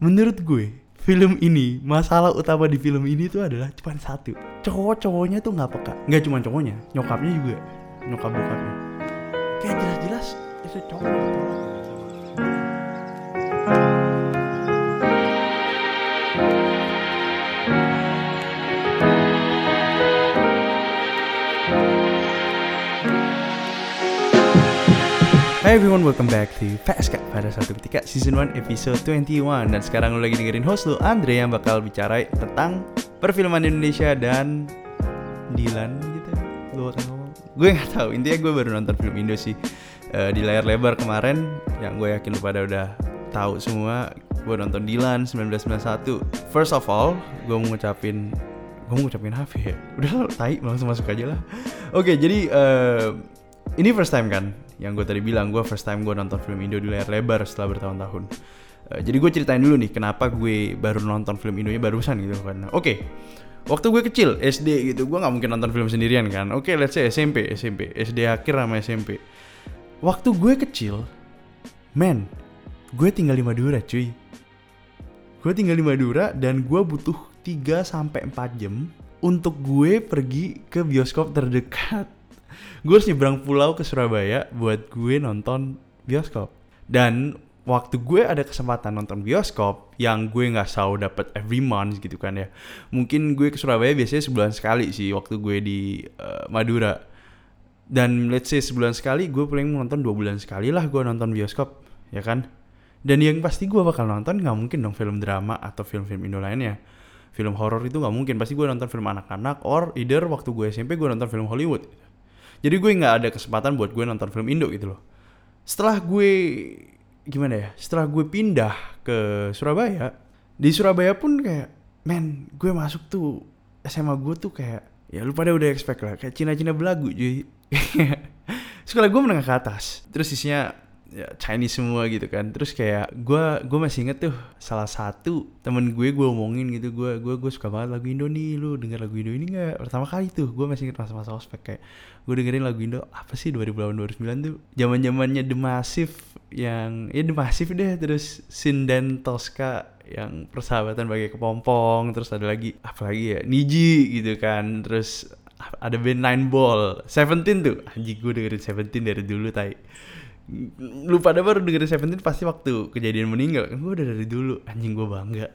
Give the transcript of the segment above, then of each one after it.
menurut gue film ini masalah utama di film ini tuh adalah cuma satu. Cowok-cowoknya tuh nggak peka. Nggak cuma cowoknya nyokapnya juga. Nyokap bokapnya. Kayak jelas-jelas itu cowok. ditolak Hai everyone, welcome back to PSK pada satu ketika season 1 episode 21 Dan sekarang lu lagi dengerin host lu Andre yang bakal bicara tentang perfilman Indonesia dan Dilan gitu. Gue bakal ngomong. Gue gak tahu intinya gue baru nonton film Indo sih eh, Di layar lebar kemarin. Yang gue yakin lu pada udah tahu semua Gue nonton Dilan 1991 First of all, gue mau ngucapin Gue mau ngucapin apa ya? Udah tai, langsung masuk aja lah. Oke, jadi eh, ini first time kan? Yang gue tadi bilang gue first time gue nonton film Indo di layar lebar setelah bertahun-tahun. Eh, jadi gue ceritain dulu nih kenapa gue baru nonton film Indonya barusan gitu kan. Oke waktu gue kecil SD gitu gue nggak mungkin nonton film sendirian kan. Oke let's say SMP SMP SD akhir sama SMP waktu gue kecil men gue tinggal di Madura cuy. Gue tinggal di Madura dan gue butuh 3 sampai 4 jam untuk gue pergi ke bioskop terdekat gue harus nyebrang pulau ke Surabaya buat gue nonton bioskop. Dan waktu gue ada kesempatan nonton bioskop yang gue nggak selalu dapat every month gitu kan ya mungkin gue ke Surabaya biasanya sebulan sekali sih waktu gue di eh, Madura. Dan let's say sebulan sekali gue paling nonton dua bulan sekali lah gue nonton bioskop ya kan? Dan yang pasti gue bakal nonton nggak mungkin dong film drama atau film-film Indo lainnya. Film horor itu nggak mungkin. Pasti gue nonton film anak-anak or either waktu gue SMP gue nonton film Hollywood jadi gue nggak ada kesempatan buat gue nonton film Indo gitu loh. Setelah gue gimana ya setelah gue pindah ke Surabaya di Surabaya pun kayak men gue masuk tuh SMA gue tuh kayak ya lu pada udah expect lah kayak Cina-Cina belagu cuy. Sekolah gue menengah ke atas. Terus isinya ya Chinese semua gitu kan. Terus kayak gue gue masih inget tuh salah satu temen gue gue omongin gitu. Gue gue gue suka banget lagu Indo nih. Lu denger lagu Indo ini nggak? Pertama kali tuh gue masih inget masa-masa ospek. Kayak gue dengerin lagu Indo apa sih 2008 2009 tuh? Zaman zamannya The Massive yang ya The Massive deh. Terus Sinden Tosca yang persahabatan bagai kepompong. Terus ada lagi apa lagi ya? Niji gitu kan. Terus ada band Nine Ball. Seventeen tuh. Anjing gue dengerin Seventeen dari dulu tai lu pada baru dengerin Seventeen pasti waktu kejadian meninggal kan gue udah dari dulu. Anjing gue bangga.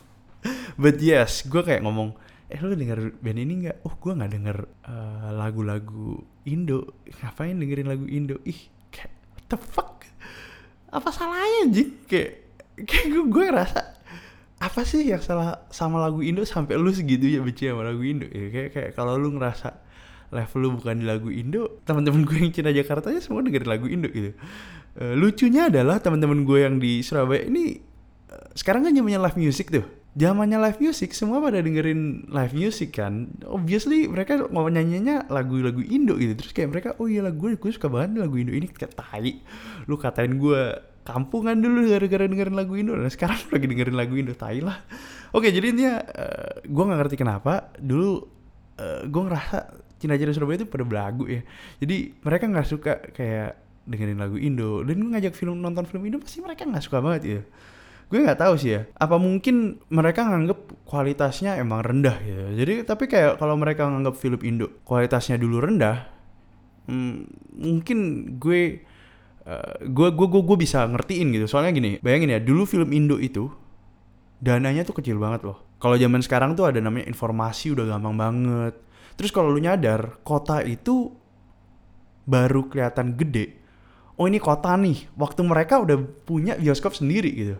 But yes gue kayak ngomong eh lu denger band ini nggak? Oh gue nggak denger eh, lagu-lagu Indo. Ngapain dengerin lagu Indo? Ih kayak what the fuck? Apa salahnya anjing? Kayak kayak gue, gue ngerasa apa sih yang salah sama lagu Indo sampai lu segitu ya benci sama lagu Indo? Ya kayak kayak kalau lu ngerasa level lu bukan di lagu Indo teman-teman gue yang Cina Jakarta aja semua dengerin lagu Indo gitu. Eh, lucunya adalah teman-teman gue yang di Surabaya ini eh, sekarang kan zamannya live music tuh. Zamannya live music semua pada dengerin live music kan. Obviously mereka mau nyanyinya lagu-lagu Indo gitu. Terus kayak mereka oh iya lagu gue gue suka banget lagu Indo. Ini kayak tai. Lu katain gue kampungan dulu gara-gara dengerin lagu Indo. Dan sekarang lu lagi dengerin lagu Indo tai lah. Oke jadi intinya eh, gue nggak ngerti kenapa. Dulu eh, gue ngerasa Cina-Cina Surabaya itu pada belagu ya. Jadi mereka nggak suka kayak dengerin lagu Indo. Dan gue ngajak film nonton film Indo pasti mereka nggak suka banget ya. Gue nggak tahu sih ya apa mungkin mereka nganggep kualitasnya emang rendah ya? Jadi tapi kayak kalau mereka nganggep film Indo kualitasnya dulu rendah hmm, mungkin gue eh, gue gue gue gue bisa ngertiin gitu. Soalnya gini bayangin ya dulu film Indo itu dananya tuh kecil banget loh. Kalau zaman sekarang tuh ada namanya informasi udah gampang banget terus kalau lu nyadar kota itu baru kelihatan gede. Oh ini kota nih. Waktu mereka udah punya bioskop sendiri gitu.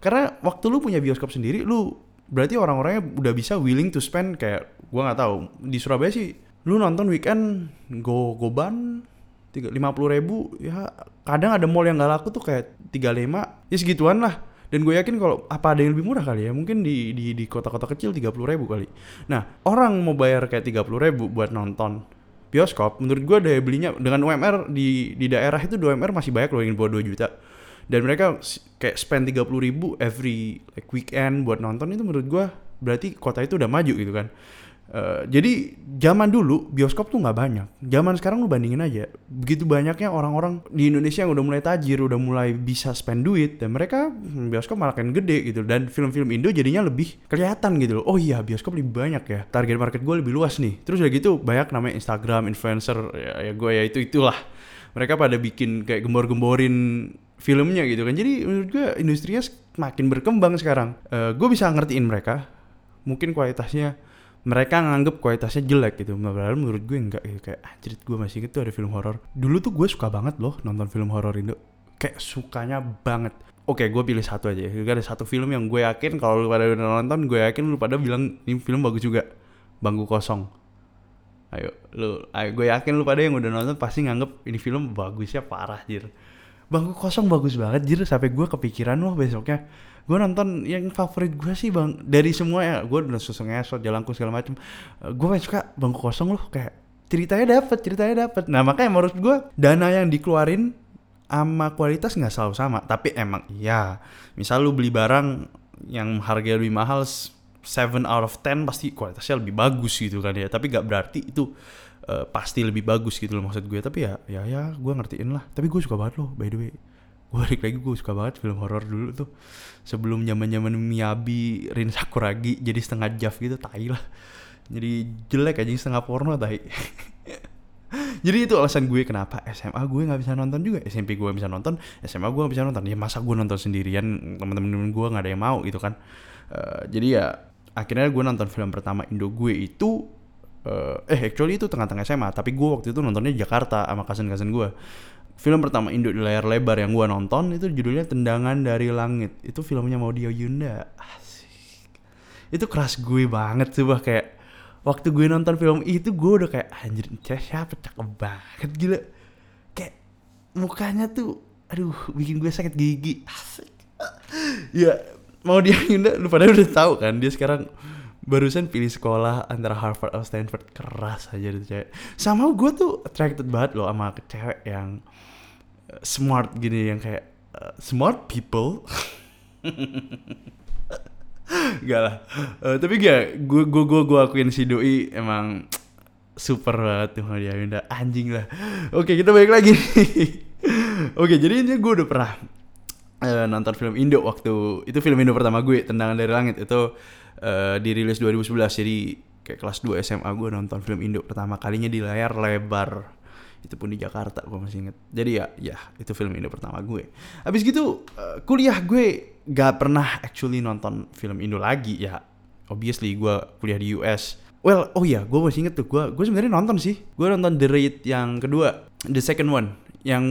Karena waktu lu punya bioskop sendiri lu berarti orang-orangnya udah bisa willing to spend kayak gua nggak tahu. Di Surabaya sih lu nonton weekend go goban tiga lima puluh ribu ya. Kadang ada mall yang gak laku tuh kayak 35 ya segituan lah dan gue yakin kalau apa ada yang lebih murah kali ya? Mungkin di di di kota-kota kecil 30 ribu kali. Nah orang mau bayar kayak 30 ribu buat nonton bioskop menurut gue daya belinya dengan UMR di di daerah itu 2 UMR masih banyak loh yang di bawah 2 juta. Dan mereka kayak spend 30 ribu every like weekend buat nonton itu menurut gue berarti kota itu udah maju gitu kan Uh, jadi zaman dulu bioskop tuh nggak banyak. Zaman sekarang lu bandingin aja, begitu banyaknya orang-orang di Indonesia yang udah mulai tajir, udah mulai bisa spend duit, dan mereka hmm, bioskop malah kan gede gitu. Dan film-film Indo jadinya lebih kelihatan gitu loh. Oh iya bioskop lebih banyak ya. Target market gue lebih luas nih. Terus udah gitu banyak namanya Instagram, influencer, ya, ya gue ya itu itulah. Mereka pada bikin kayak gembor-gemborin filmnya gitu kan. Jadi menurut gue industrinya makin berkembang sekarang. Uh, gue bisa ngertiin mereka. Mungkin kualitasnya mereka nganggep kualitasnya jelek gitu padahal menurut gue enggak gitu kayak anjir gue masih tuh ada film horor dulu tuh gue suka banget loh nonton film horor Indo kayak sukanya banget Oke, gue pilih satu aja. Gak ada satu film yang gue yakin kalau lu pada udah nonton, gue yakin lu pada bilang ini film bagus juga. Bangku kosong. Ayo, lu, ayo gue yakin lu pada yang udah nonton pasti nganggep ini film bagusnya parah, jir. Bangku kosong bagus banget, jir. Sampai gue kepikiran loh besoknya gue nonton yang favorit gue sih bang. Dari semua ya gue udah susah ngesot jalanku segala macem. Uh, gue suka bangku kosong loh kayak ceritanya dapet ceritanya dapet. Nah makanya menurut gue dana yang dikeluarin sama kualitas nggak selalu sama tapi emang iya. Misal lu beli barang yang harga lebih mahal 7 out of 10 pasti kualitasnya lebih bagus gitu kan ya. Tapi gak berarti itu uh, pasti lebih bagus gitu loh maksud gue. Tapi ya ya ya gue ngertiin lah. Tapi gue suka banget loh by the way. Gue balik lagi gue suka banget film horor dulu tuh. Sebelum zaman zaman Miyabi Rin Sakuragi jadi setengah jaf gitu tai lah. Jadi jelek aja setengah porno tai. Jadi itu alasan gue kenapa SMA gue nggak bisa nonton juga. SMP gue bisa nonton SMA gue gak bisa nonton. Ya masa gue nonton sendirian temen-temen gue nggak ada yang mau gitu kan. Uh, jadi ya akhirnya gue nonton film pertama Indo gue itu uh, eh actually itu tengah-tengah SMA tapi gue waktu itu nontonnya Jakarta sama kasen-kasen gue film pertama Indo di layar lebar yang gue nonton itu judulnya Tendangan dari Langit. Itu filmnya Maudio Yunda. Asik. Itu keras gue banget coba kayak waktu gue nonton film itu gue udah kayak anjir siapa cakep banget gila. Kayak mukanya tuh aduh bikin gue sakit gigi. Asik. ya mau dia Yunda lu pada udah tahu kan dia sekarang barusan pilih sekolah antara Harvard atau Stanford. Keras aja tuh cewek. Sama gue tuh attracted banget loh sama cewek yang uh, smart gini yang kayak uh, smart people. Gak lah. Uh, tapi gak gue gue gue gue akuin si doi emang super banget tuh dia Yunda. Anjing lah. Oke kita balik lagi. Oke jadi ini gue udah pernah nonton film Indo waktu itu film Indo pertama gue tendangan dari langit. Itu uh, dirilis 2011 jadi kayak kelas 2 SMA gue nonton film Indo pertama kalinya di layar lebar. Itu pun di Jakarta gue masih inget jadi ya ya itu film Indo pertama gue. Habis gitu uh, kuliah gue gak pernah actually nonton film Indo lagi ya. Obviously gue kuliah di US well oh ya gue masih inget tuh gue gue sebenarnya nonton sih. Gue nonton The Raid yang kedua the second one. Yang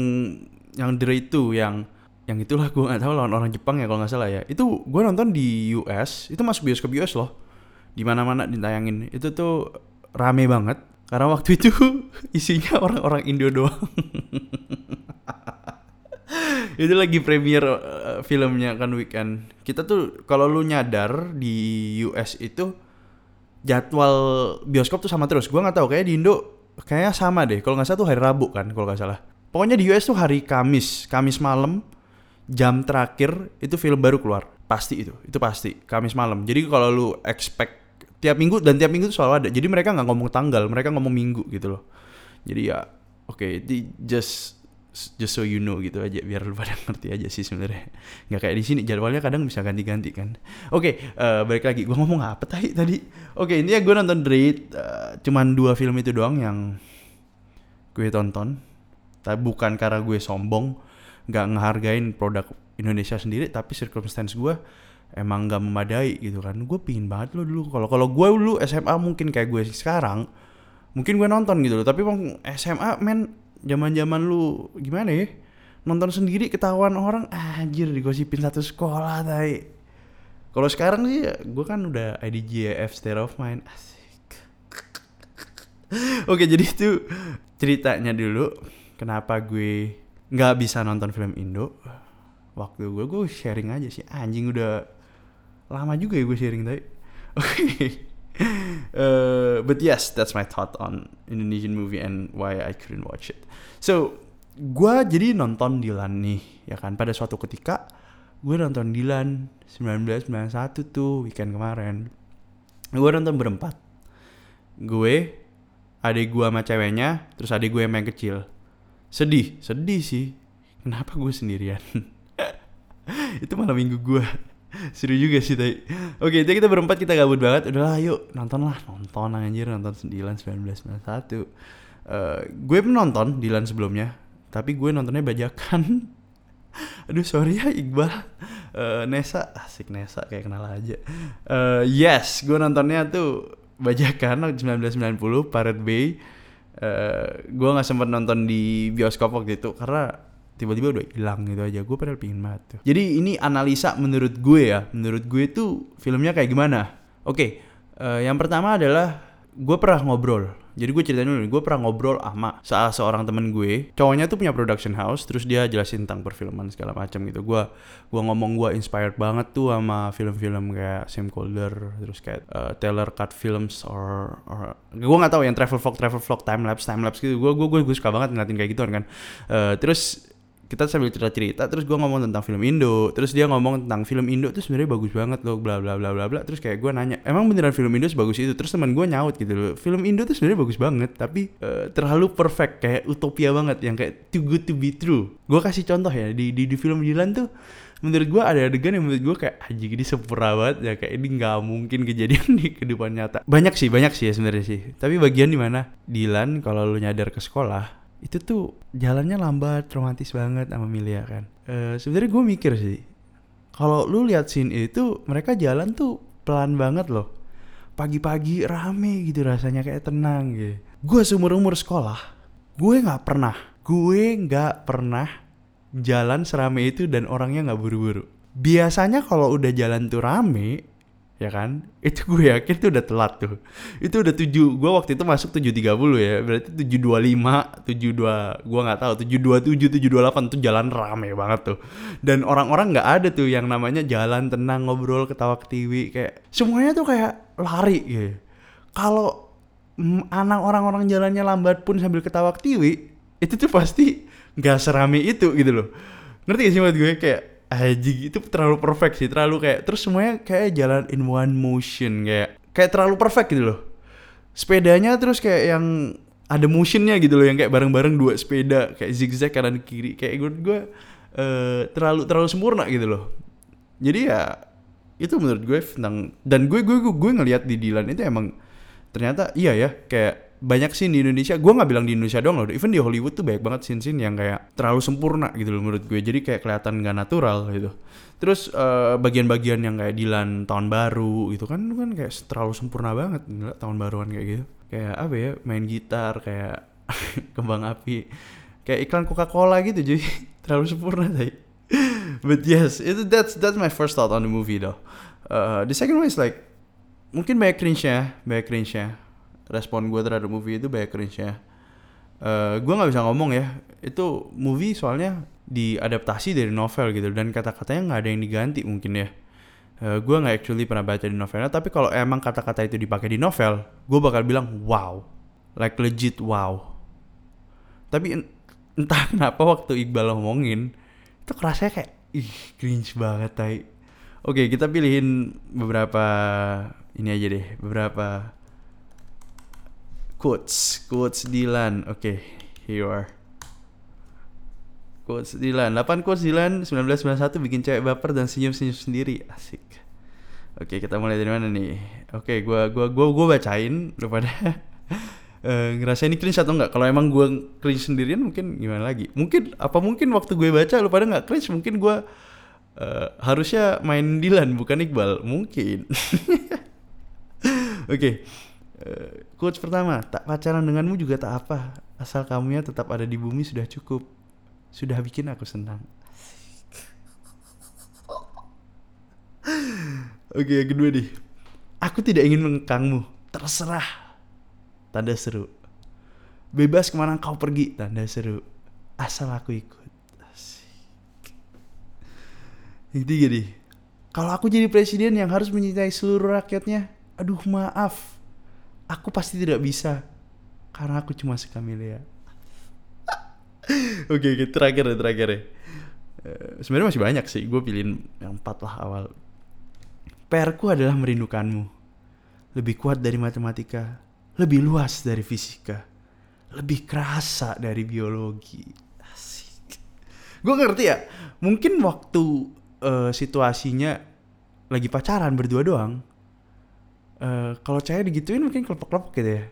yang The Raid 2 yang yang itulah gue nggak tahu lawan orang Jepang ya kalau nggak salah ya. Itu gue nonton di US itu masuk bioskop US loh. Di mana mana ditayangin. Itu tuh rame banget. Karena waktu itu isinya orang-orang Indo doang. Itu lagi premier uh, filmnya kan weekend. Kita tuh kalau lu nyadar di US itu jadwal bioskop tuh sama terus. Gue nggak tahu kayak di Indo kayaknya sama deh. Kalau nggak salah tuh hari Rabu kan kalau nggak salah. Pokoknya di US tuh hari Kamis. Kamis malam jam terakhir itu film baru keluar. Pasti itu itu pasti. Kamis malam. Jadi kalau lu expect tiap minggu dan tiap minggu itu selalu ada. Jadi mereka nggak ngomong tanggal mereka ngomong minggu gitu loh. Jadi ya oke okay, just just so you know gitu aja biar lu pada ngerti aja sih sebenarnya. Nggak kayak di sini jadwalnya kadang bisa ganti-ganti kan. Oke okay, uh, eh, balik lagi. Gue ngomong apa tadi tadi? Oke okay, intinya gue nonton Dread uh, cuman dua film itu doang yang gue tonton. Tapi bukan karena gue sombong nggak ngehargain produk Indonesia sendiri tapi circumstance gue emang nggak memadai gitu kan. Gue pingin banget lo dulu. Kalau kalau gue dulu SMA mungkin kayak gue sekarang mungkin gue nonton gitu loh. Tapi bang SMA men zaman zaman lu gimana ya? Nonton sendiri ketahuan orang anjir digosipin satu sekolah tay kalau sekarang sih gue kan udah IDGF state of mind. Asik. Oke jadi itu ceritanya dulu kenapa gue nggak bisa nonton film Indo. Waktu gue gue sharing aja sih. Anjing udah lama juga ya gue sharing tadi oke. Uh, but yes that's my thought on Indonesian movie and why I couldn't watch it. So gue jadi nonton Dilan nih ya kan? Pada suatu ketika gue nonton Dilan 1991 tuh weekend kemarin. Gue nonton berempat. Gue adik gue sama ceweknya terus adik gue yang main kecil sedih sedih sih. Kenapa gue sendirian? Itu malam minggu gue seru juga sih tadi oke itu kita berempat kita gabut banget. Udahlah yuk. Nonton lah nonton anjir. Nonton 9 19 91 uh, gue pun nonton Dilan sebelumnya tapi gue nontonnya bajakan. Aduh sorry ya Iqbal. Uh, Nesa asik Nesa kayak kenal aja. Uh, yes gue nontonnya tuh bajakan 1990 Pirate Bay uh, gue nggak sempet nonton di bioskop waktu itu karena tiba-tiba udah hilang gitu aja. Gue padahal pingin banget tuh. Jadi ini analisa menurut gue ya. Menurut gue tuh filmnya kayak gimana? Oke okay, uh, yang pertama adalah gue pernah ngobrol jadi gue ceritain dulu gue pernah ngobrol sama salah seorang temen gue. Cowoknya tuh punya production house terus dia jelasin tentang perfilman segala macam gitu. Gue gue ngomong gue inspired banget tuh sama film-film kayak Sam Calder terus kayak uh, Taylor Cut Films or, or gue nggak tahu yang travel vlog travel vlog time lapse time lapse gitu. Gue gue gue suka banget ngeliatin kayak gitu kan. Uh, terus kita sambil cerita-cerita terus gue ngomong tentang film Indo terus dia ngomong tentang film Indo tuh sebenarnya bagus banget loh bla bla bla bla bla. Terus kayak gue nanya emang beneran film Indo sebagus itu? Terus teman gue nyaut gitu loh film Indo tuh sebenarnya bagus banget tapi uh, terlalu perfect kayak utopia banget yang kayak too good to be true. Gue kasih contoh ya di di, di film Dilan tuh menurut gue ada adegan yang menurut gue kayak aja ini sempurna banget ya kayak ini nggak mungkin kejadian di kehidupan nyata. Banyak sih banyak sih ya sebenarnya sih tapi bagian di mana Dilan kalau lu nyadar ke sekolah itu tuh jalannya lambat romantis banget sama Milia kan. E, sebenarnya gue mikir sih kalau lu lihat scene itu mereka jalan tuh pelan banget loh. Pagi-pagi rame gitu rasanya kayak tenang gitu. Gue seumur umur sekolah gue nggak pernah gue nggak pernah jalan serame itu dan orangnya nggak buru-buru. Biasanya kalau udah jalan tuh rame ya kan? Itu gue yakin tuh udah telat tuh. Itu udah tujuh gue waktu itu masuk tujuh tiga puluh ya berarti tujuh dua lima tujuh dua gue nggak tahu tujuh dua tujuh tujuh dua delapan tuh jalan rame banget tuh. Dan orang-orang nggak ada tuh yang namanya jalan tenang ngobrol ketawa ketiwi kayak semuanya tuh kayak lari gitu kalau anak orang-orang jalannya lambat pun sambil ketawa ketiwi itu tuh pasti nggak serame itu gitu loh. Ngerti gak sih maksud gue? Kayak Haji itu terlalu perfect sih, terlalu kayak terus semuanya kayak jalan in one motion kayak kayak terlalu perfect gitu loh. Sepedanya terus kayak yang ada motionnya gitu loh yang kayak bareng-bareng dua sepeda kayak zigzag kanan kiri kayak gue gue uh, terlalu terlalu sempurna gitu loh. Jadi ya itu menurut gue tentang dan gue gue gue, gue ngelihat di Dilan itu emang ternyata iya ya kayak banyak sih di Indonesia. Gue nggak bilang di Indonesia doang loh. Even di Hollywood tuh banyak banget scene-scene yang kayak terlalu sempurna gitu loh menurut gue. Jadi kayak kelihatan nggak natural gitu. Terus uh, bagian-bagian yang kayak Dilan tahun baru gitu kan kan kayak terlalu sempurna banget. Gila, tahun baruan kayak gitu. Kayak apa ya main gitar kayak kembang api. Kayak iklan Coca-Cola gitu jadi terlalu sempurna tadi but yes itu that's that's my first thought on the movie though. Uh, the second one is like mungkin banyak cringe ya banyak cringe ya respon gue terhadap movie itu banyak cringe ya uh, gue nggak bisa ngomong ya. Itu movie soalnya diadaptasi dari novel gitu dan kata-katanya nggak ada yang diganti mungkin ya. Uh, gue nggak actually pernah baca di novelnya tapi kalau emang kata-kata itu dipakai di novel gue bakal bilang wow. Like legit wow. Tapi entah kenapa waktu Iqbal ngomongin itu kerasanya kayak ih cringe banget tai. Oke kita pilihin beberapa ini aja deh beberapa quotes quotes Dilan oke okay, here you are. Quotes Dilan 8 quotes Dilan 1991 bikin cewek baper dan senyum-senyum sendiri. Asik. Oke okay, kita mulai dari mana nih? Oke okay, gua gua gua gua bacain lu pada Uh, ngerasa ini cringe atau enggak kalau emang gue cringe sendirian mungkin gimana lagi? Mungkin apa mungkin waktu gue baca lu pada nggak cringe? Mungkin gue uh, harusnya main Dilan bukan Iqbal. Mungkin. Oke. okay. Uh, quotes pertama, tak pacaran denganmu juga tak apa, asal kamunya tetap ada di bumi sudah cukup. Sudah bikin aku senang. Oke, yang kedua nih. Aku tidak ingin mengekangmu, terserah. Tanda seru. Bebas ke mana kau pergi, tanda seru. Asal aku ikut. Yang ketiga nih. Kalau aku jadi presiden yang harus mencintai seluruh rakyatnya, aduh maaf aku pasti tidak bisa karena aku cuma suka Milia. Oke, okay, terakhir ya, terakhir ya. Uh, Sebenarnya masih banyak sih, gue pilihin yang empat lah awal. PR adalah merindukanmu. Lebih kuat dari matematika, lebih luas dari fisika lebih kerasa dari biologi gue ngerti ya mungkin waktu uh, situasinya lagi pacaran berdua doang uh, kalau cewek digituin mungkin kelompok-kelompok gitu ya.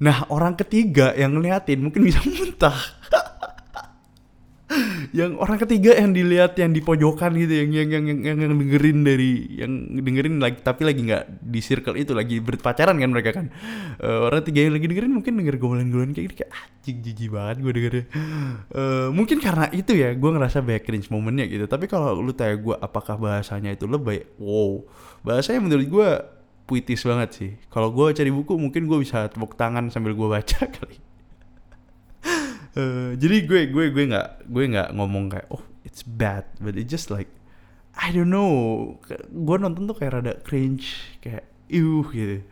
Nah orang ketiga yang ngeliatin mungkin bisa muntah. Yang orang ketiga yang dilihat yang di pojokan gitu yang yang yang yang, yang dengerin dari yang dengerin lagi tapi lagi nggak di circle itu lagi berpacaran kan mereka kan. Uh, orang ketiga yang lagi dengerin mungkin denger gomelan-gomelan kayak gitu kayak anjing jijik banget gue dengernya. Uh, mungkin karena itu ya gue ngerasa banyak cringe momennya gitu. Tapi kalau lu tanya gue apakah bahasanya itu lebay wow. Bahasanya menurut gue puitis banget sih. Kalau gue cari buku mungkin gue bisa tepuk tangan sambil gue baca kali. Uh, jadi gue gue gue nggak gue nggak ngomong kayak oh it's bad but it just like I don't know. Gue nonton tuh kayak rada cringe kayak iuh gitu.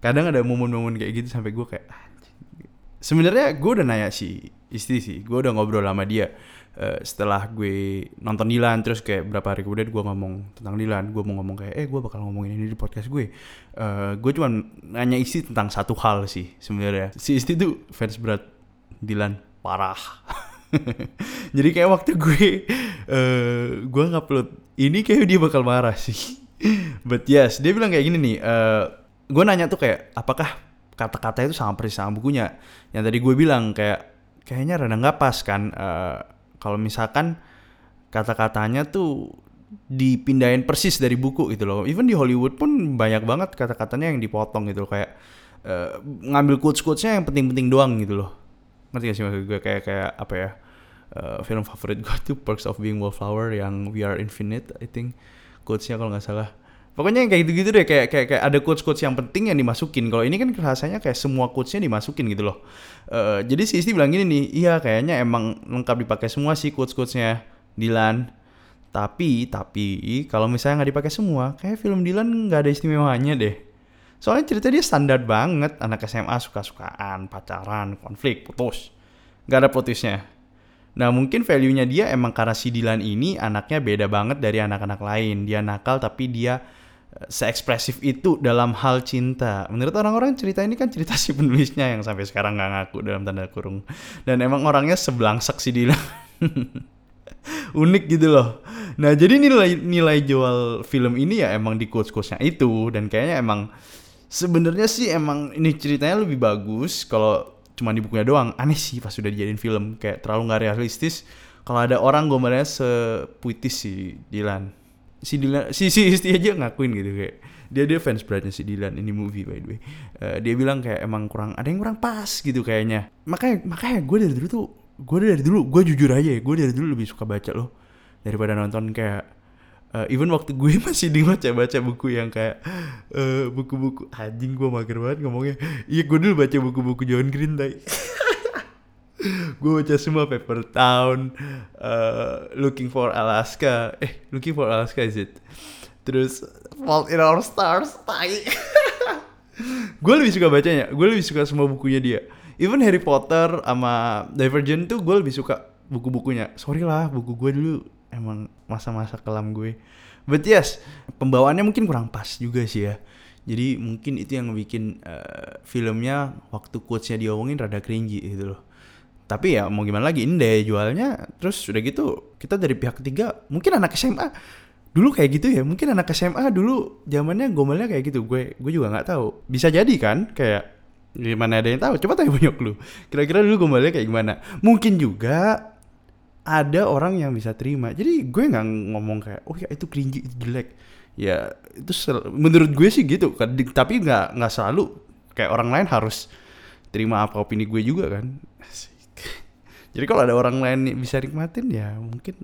Kadang ada momen-momen kayak gitu sampai gue kayak sebenarnya gue udah nanya si istri sih gue udah ngobrol sama dia uh, setelah gue nonton Dilan terus kayak berapa hari kemudian gue ngomong tentang Dilan gue mau ngomong kayak eh gue bakal ngomongin ini di podcast gue. Uh, gue cuma nanya istri tentang satu hal sih sebenarnya. Si istri tuh fans berat Dilan. Parah. Jadi kayak waktu gue uh, gue ngupload ini kayak dia bakal marah sih. But yes dia bilang kayak gini nih uh, gue nanya tuh kayak apakah kata-kata itu sama persis sama bukunya? Yang tadi gue bilang kayak kayaknya rada nggak pas kan uh, kalau misalkan kata-katanya tuh dipindahin persis dari buku gitu loh. Even di Hollywood pun banyak banget kata-katanya yang dipotong gitu loh. kayak uh, ngambil quotes-quotesnya yang penting-penting doang gitu loh. Ngerti gak sih maksud gue? Kayak kayak apa ya? Uh, film favorit gue tuh Perks of Being Wallflower yang We Are Infinite I think. Quotesnya kalau nggak salah pokoknya yang kayak gitu-gitu deh kayak kayak kayak ada quotes-quotes yang penting yang dimasukin kalau ini kan rasanya kayak semua quotesnya dimasukin gitu loh uh, jadi si Isti bilang gini nih iya kayaknya emang lengkap dipakai semua sih quotes-quotesnya Dilan tapi tapi kalau misalnya nggak dipakai semua kayak film Dilan nggak ada istimewanya deh Soalnya cerita dia standar banget, anak SMA suka-sukaan, pacaran, konflik, putus. Gak ada putusnya. Nah mungkin value-nya dia emang karena si Dilan ini anaknya beda banget dari anak-anak lain. Dia nakal tapi dia seekspresif itu dalam hal cinta. Menurut orang-orang cerita ini kan cerita si penulisnya yang sampai sekarang gak ngaku dalam tanda kurung. Dan emang orangnya sebelangsek si Dilan. Unik gitu loh. Nah jadi nilai nilai jual film ini ya emang di quotes-quotesnya itu. Dan kayaknya emang sebenarnya sih emang ini ceritanya lebih bagus kalau cuma di bukunya doang aneh sih pas sudah dijadiin film kayak terlalu nggak realistis kalau ada orang gambarnya sepuitis si Dylan si Dylan si si Isti aja ngakuin gitu kayak dia dia fans beratnya si Dylan ini movie by the way. Uh, dia bilang kayak emang kurang ada yang kurang pas gitu kayaknya. Makanya makanya gue dari dulu tuh gue dari dulu gue jujur aja ya gue dari dulu lebih suka baca loh daripada nonton kayak uh, even waktu gue masih di baca-baca buku yang kayak uh, buku-buku anjing gue mager banget ngomongnya. Iya gue dulu baca buku-buku John Green tay gue baca semua Paper Town uh, Looking for Alaska. Eh Looking for Alaska is it? Terus Fault in Our Stars tai. Gue lebih suka bacanya gue lebih suka semua bukunya dia. Even Harry Potter sama Divergent tuh gue lebih suka buku-bukunya. Sorry lah buku gue dulu emang masa-masa kelam gue. But yes pembawaannya mungkin kurang pas juga sih ya. Jadi mungkin itu yang bikin uh, filmnya waktu quotesnya diomongin rada cringy gitu loh tapi ya mau gimana lagi ini deh jualnya terus udah gitu kita dari pihak ketiga mungkin anak SMA dulu kayak gitu ya mungkin anak SMA dulu zamannya gomelnya kayak gitu. Gue gue juga nggak tahu. Bisa jadi kan kayak gimana ada yang tahu? Coba tanya banyak lu. Kira-kira dulu gomelnya kayak gimana? Mungkin juga ada orang yang bisa terima. Jadi gue nggak ngomong kayak oh ya itu cringy itu jelek. Ya itu menurut gue sih gitu. Tapi nggak nggak selalu kayak orang lain harus terima apa opini gue juga kan jadi kalau ada orang lain bisa nikmatin ya mungkin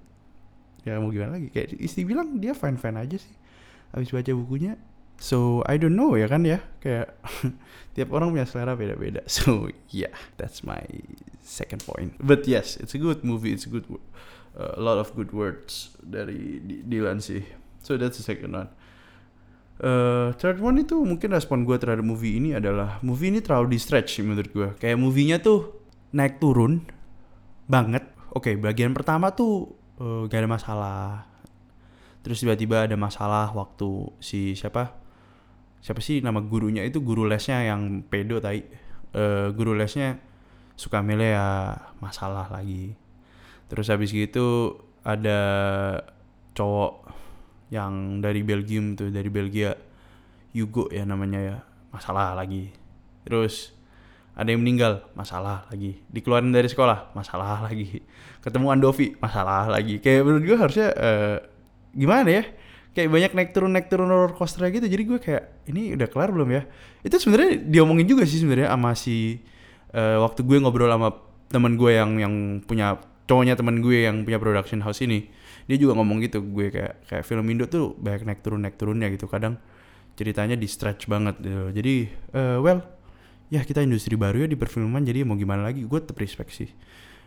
ya mau gimana lagi. Kayak istri bilang dia fine fine aja sih. Habis baca bukunya so I don't know ya kan ya. Kayak tiap orang punya selera beda-beda. So yeah that's my second point. But yes it's a good movie. It's a good uh, a lot of good words dari Dylan sih. So that's the second one. Uh, third one itu mungkin respon gue terhadap movie ini adalah movie ini terlalu di stretch menurut gue kayak movie-nya tuh naik turun banget. Oke bagian pertama tuh uh, gak ada masalah. Terus tiba-tiba ada masalah waktu si siapa? Siapa sih nama gurunya itu? Guru lesnya yang pedo tai. Eh, guru lesnya suka Milea masalah lagi. Terus habis gitu ada cowok yang dari Belgium tuh dari Belgia. Hugo ya namanya ya masalah lagi. Terus ada yang meninggal masalah lagi. Dikeluarin dari sekolah masalah lagi. Ketemu Andovi masalah lagi. Kayak menurut gue harusnya eh, gimana ya? Kayak banyak naik turun naik turun roller coaster gitu. Jadi gue kayak ini udah kelar belum ya? Itu sebenarnya diomongin juga sih sebenarnya sama si eh, waktu gue ngobrol sama teman gue yang yang punya cowoknya teman gue yang punya production house ini. Dia juga ngomong gitu gue kayak kayak film Indo tuh banyak naik turun naik turunnya gitu. Kadang ceritanya di stretch banget gitu jadi eh, well ya kita industri baru ya di perfilman jadi mau gimana lagi? Gue tetap respect sih.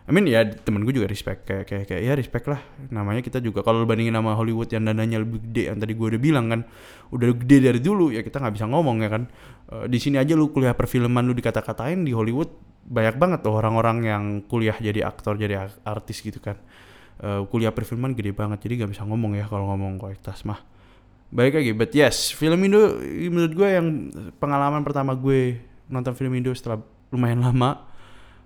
I mean ya temen gue juga respect. Kayak kayak kayak ya respect lah. Namanya kita juga kalau bandingin sama Hollywood yang dananya lebih gede yang tadi gue udah bilang kan udah gede dari dulu ya kita nggak bisa ngomong ya kan? Eh, di sini aja lu kuliah perfilman lu dikata-katain di Hollywood banyak banget tuh orang-orang yang kuliah jadi aktor jadi artis gitu kan. Eh, kuliah perfilman gede banget jadi nggak bisa ngomong ya kalau ngomong kualitas mah. Balik lagi but yes film Indo menurut gue yang pengalaman pertama gue nonton film Indo setelah lumayan lama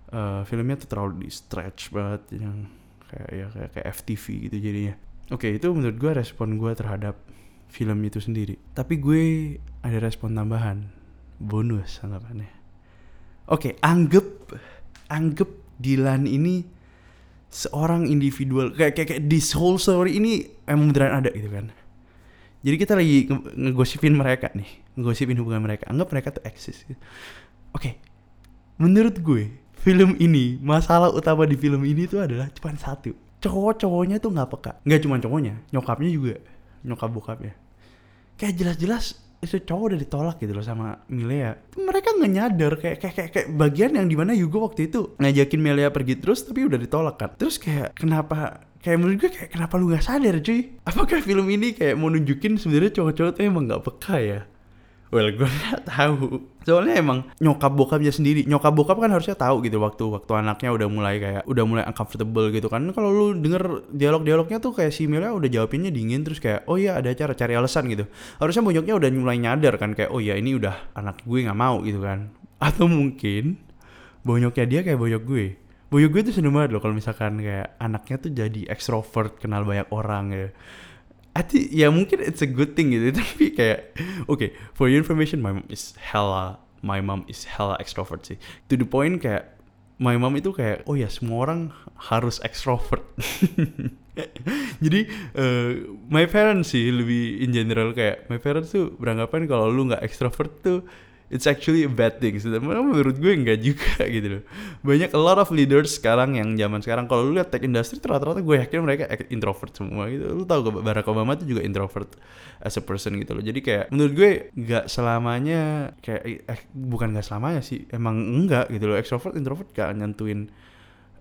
eh, filmnya tuh terlalu di stretch banget yang kayak ya kayak, kayak FTV gitu jadinya. Oke itu menurut gue respon gue terhadap film itu sendiri. Tapi gue ada respon tambahan. Bonus anggapannya. Oke anggap anggap Dilan ini seorang individual kayak kayak, kayak this whole story ini emang beneran ada gitu kan jadi kita lagi nge- mereka nih ngegosipin hubungan mereka. Anggap mereka tuh eksis gitu. oke menurut gue film ini masalah utama di film ini tuh adalah cuma satu. Cowok-cowoknya tuh nggak peka. Nggak cuma cowoknya nyokapnya juga nyokap bokapnya kayak jelas-jelas itu cowok udah ditolak gitu loh sama Milea. Mereka nggak nyadar kayak kayak kayak, kayak bagian yang di mana Yugo waktu itu ngajakin Milea pergi terus tapi udah ditolak kan. Terus kayak kenapa kayak menurut gue kayak kenapa lu nggak sadar cuy apakah film ini kayak mau nunjukin sebenarnya cowok-cowok tuh emang nggak peka ya Well, gue nggak tahu. Soalnya emang nyokap bokapnya sendiri, nyokap bokap kan harusnya tahu gitu waktu waktu anaknya udah mulai kayak udah mulai uncomfortable gitu kan. Kalau lu denger dialog-dialognya tuh kayak si Mila udah jawabinnya dingin terus kayak oh iya ada cara cari alasan gitu. Harusnya bonyoknya udah mulai nyadar kan kayak oh iya ini udah anak gue nggak mau gitu kan. Atau mungkin bonyoknya dia kayak bonyok gue. Bonyok gue tuh seneng banget loh kalau misalkan kayak anaknya tuh jadi extrovert, kenal banyak orang ya. I think ya mungkin it's a good thing gitu tapi kayak oke for your information my mom is hella my mom is hella extrovert sih to the point kayak my mom itu kayak oh ya semua orang harus extrovert jadi eh, my parents sih lebih in general kayak my parents tuh beranggapan kalau lu nggak extrovert tuh it's actually a bad thing. Menurut gue enggak juga gitu loh. Banyak a lot of leaders sekarang yang zaman sekarang kalau lu lihat tech industry rata-rata gue yakin mereka introvert semua gitu. Lu tahu gak Barack Obama tuh juga introvert as a person gitu loh. Jadi kayak menurut gue nggak selamanya kayak eh, bukan nggak selamanya sih. Emang enggak gitu loh. Extrovert introvert gak nyentuin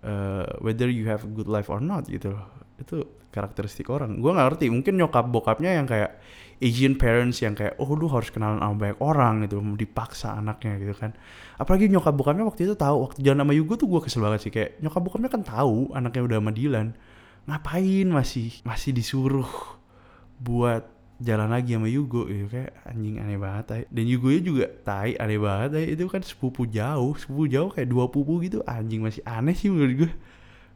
uh, whether you have a good life or not gitu loh. Itu karakteristik orang. Gue nggak ngerti. Mungkin nyokap bokapnya yang kayak Asian parents yang kayak oh lu harus kenalan sama banyak orang gitu dipaksa anaknya gitu kan apalagi nyokap bokapnya waktu itu tahu waktu jalan sama Yugo tuh gue kesel banget sih kayak nyokap bokapnya kan tahu anaknya udah sama Dylan ngapain masih masih disuruh buat jalan lagi sama Yugo gitu kayak anjing aneh banget ay. dan Yugo juga tai aneh banget ay. itu kan sepupu jauh sepupu jauh kayak dua pupu gitu anjing masih aneh sih menurut gue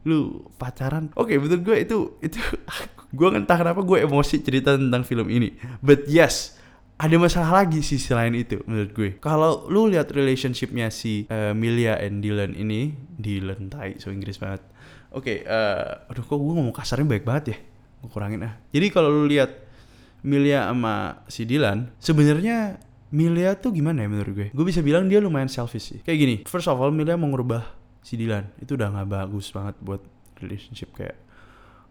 lu pacaran? Oke betul gue itu itu gue entah kenapa gue emosi cerita tentang film ini. But yes ada masalah lagi sih selain itu menurut gue. Kalau lu lihat relationshipnya si uh, Milia and Dylan ini Dylan tai so Inggris banget. Oke uh, aduh kok gue ngomong kasarnya baik banget ya? Gue kurangin ah. Jadi kalau lu lihat Milia sama si Dylan sebenarnya Milia tuh gimana ya menurut gue? Gue bisa bilang dia lumayan selfish sih. Kayak gini first of all Milia mau ngerubah si Dylan. Itu udah nggak bagus banget buat relationship kayak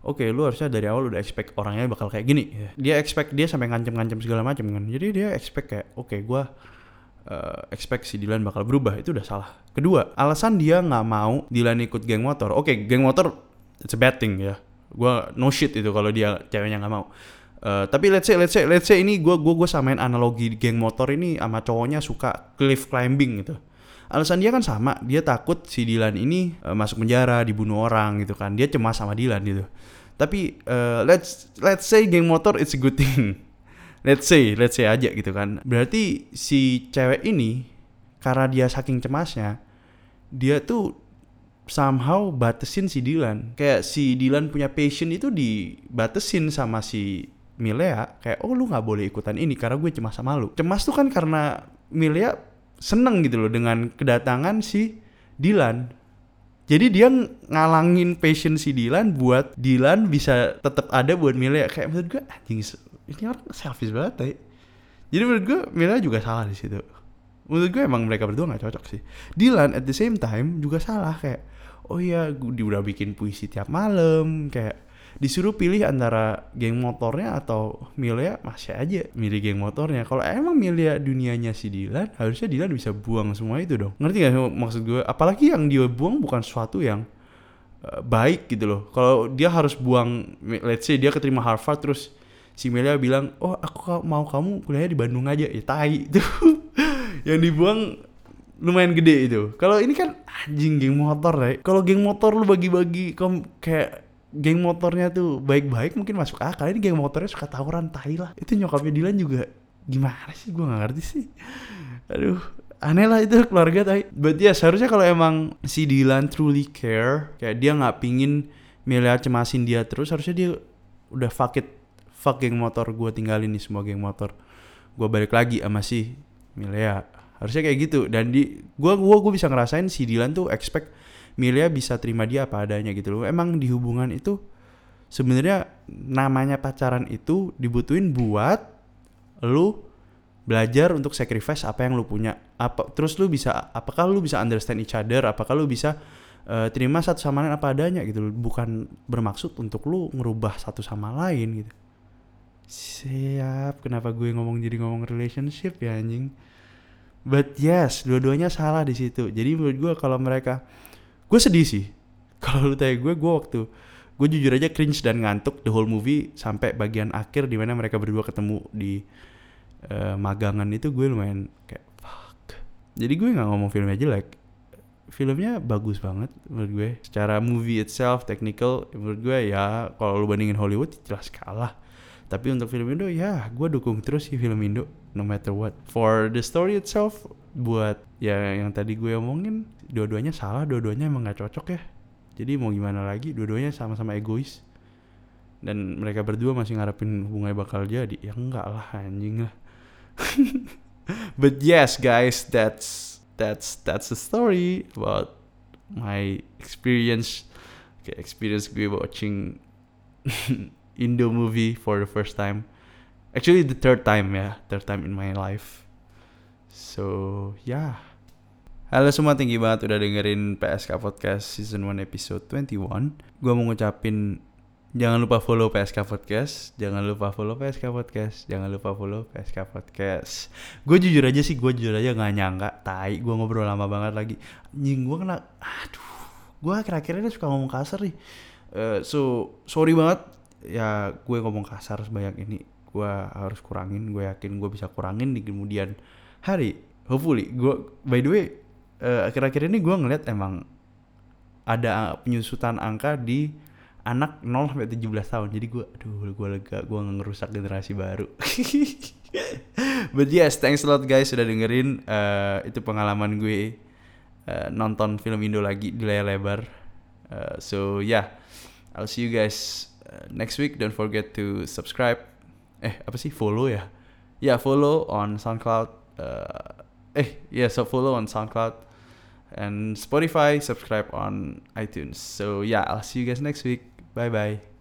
oke lu harusnya dari awal udah expect orangnya bakal kayak gini. Dia expect dia sampai ngancem-ngancem segala macam kan. Jadi dia expect kayak oke gua uh, expect si Dylan bakal berubah. Itu udah salah. Kedua alasan dia nggak mau Dylan ikut geng motor. Oke geng motor it's a bad thing ya. Gua no shit itu kalau dia ceweknya nggak mau. Uh, tapi let's say let's say let's say ini gue gua gua samain analogi geng motor ini sama cowoknya suka cliff climbing gitu alasan dia kan sama dia takut si Dylan ini uh, masuk penjara dibunuh orang gitu kan. Dia cemas sama Dylan gitu. Tapi uh, let's let's say geng motor it's a good thing. Let's say let's say aja gitu kan. Berarti si cewek ini karena dia saking cemasnya dia tuh somehow batesin si Dylan kayak si Dylan punya passion itu dibatesin sama si Milea. Kayak oh lu nggak boleh ikutan ini karena gue cemas sama lu. Cemas tuh kan karena Milea seneng gitu loh dengan kedatangan si Dylan jadi dia ngalangin passion si Dylan buat Dylan bisa tetap ada buat Milea kayak menurut gue anjing ini orang selfish banget. Jadi menurut gue Milea juga salah di situ. Menurut gue emang mereka berdua nggak cocok sih. Dylan at the same time juga salah kayak oh iya gue udah bikin puisi tiap malam kayak disuruh pilih antara geng motornya atau Milea masih aja milih geng motornya. Kalau emang Milea dunianya si Dylan harusnya Dylan bisa buang semua itu dong. Ngerti gak maksud gue? Apalagi yang dia buang bukan sesuatu yang uh, baik gitu loh. Kalau dia harus buang let's say dia keterima Harvard terus si Milea bilang oh aku mau kamu kuliahnya di Bandung aja. Ya tai itu. Yang dibuang lumayan gede itu. Kalau ini kan anjing geng motor ya kalau geng motor lu bagi-bagi kayak geng motornya tuh baik-baik mungkin masuk akal. Ini geng motornya suka tawuran tai lah. Itu nyokapnya Dilan juga gimana sih? Gue nggak ngerti sih. Aduh aneh lah itu keluarga tai. But ya seharusnya kalau emang si Dilan truly care kayak dia nggak pingin Melia cemasin dia terus harusnya dia udah fuck it fuck geng motor gue tinggalin nih semua geng motor. Gue balik lagi sama si Milea harusnya kayak gitu. Dan di gue gua gue bisa ngerasain si Dilan tuh expect Milia bisa terima dia apa adanya gitu loh. Emang di hubungan itu sebenarnya namanya pacaran itu dibutuhin buat lu belajar untuk sacrifice apa yang lu punya. Apa terus lu bisa apakah lu bisa understand each other, apakah lu bisa uh, terima satu sama lain apa adanya gitu loh. Bukan bermaksud untuk lu ngerubah satu sama lain gitu. Siap, kenapa gue ngomong jadi ngomong relationship ya anjing? But yes, dua-duanya salah di situ. Jadi menurut gue kalau mereka gue sedih sih. Kalau lu tanya gue gue waktu gue jujur aja cringe dan ngantuk the whole movie sampai bagian akhir di mana mereka berdua ketemu di uh, magangan itu gue lumayan kayak fuck. Jadi gue nggak ngomong filmnya jelek. Filmnya bagus banget menurut gue. Secara movie itself technical menurut gue ya kalau lu bandingin Hollywood jelas kalah. Tapi untuk film Indo ya gue dukung terus sih film Indo no matter what. For the story itself buat ya yang tadi gue omongin dua-duanya salah dua-duanya emang gak cocok ya. Jadi mau gimana lagi dua-duanya sama-sama egois. Dan mereka berdua masih ngarepin hubungannya bakal jadi. Ya enggak lah anjing lah. But yes guys that's that's that's the story about my experience. Okay, experience gue watching Indo movie for the first time. Actually the third time ya, third time in my life. So. Yeah. Halo semua, tinggi banget udah dengerin PSK Podcast Season 1 Episode 21. Gua mau ngucapin jangan lupa follow PSK Podcast, jangan lupa follow PSK Podcast, jangan lupa follow PSK Podcast. Gue jujur aja sih, gue jujur aja nggak nyangka, tai, gue ngobrol lama banget lagi. Anjing gue kena, aduh, gue akhir-akhir ini suka ngomong kasar nih. Uh, so sorry banget ya gue ngomong kasar sebanyak ini gue harus kurangin gue yakin gue bisa kurangin di kemudian hari hopefully. Gue by the way uh, akhir-akhir ini gue ngeliat emang ada penyusutan angka di anak 0 sampai 17 tahun. Jadi gue aduh gue lega gue ngerusak generasi baru. But yes thanks a lot guys sudah dengerin. Uh, itu pengalaman gue uh, nonton film Indo lagi di layar lebar. Uh, so yeah. I'll see you guys next week. Don't forget to subscribe. Eh apa sih? Follow ya ya? Yeah, follow on SoundCloud uh, eh yeah so follow on SoundCloud and Spotify subscribe on iTunes. So yeah I'll see you guys next week. Bye bye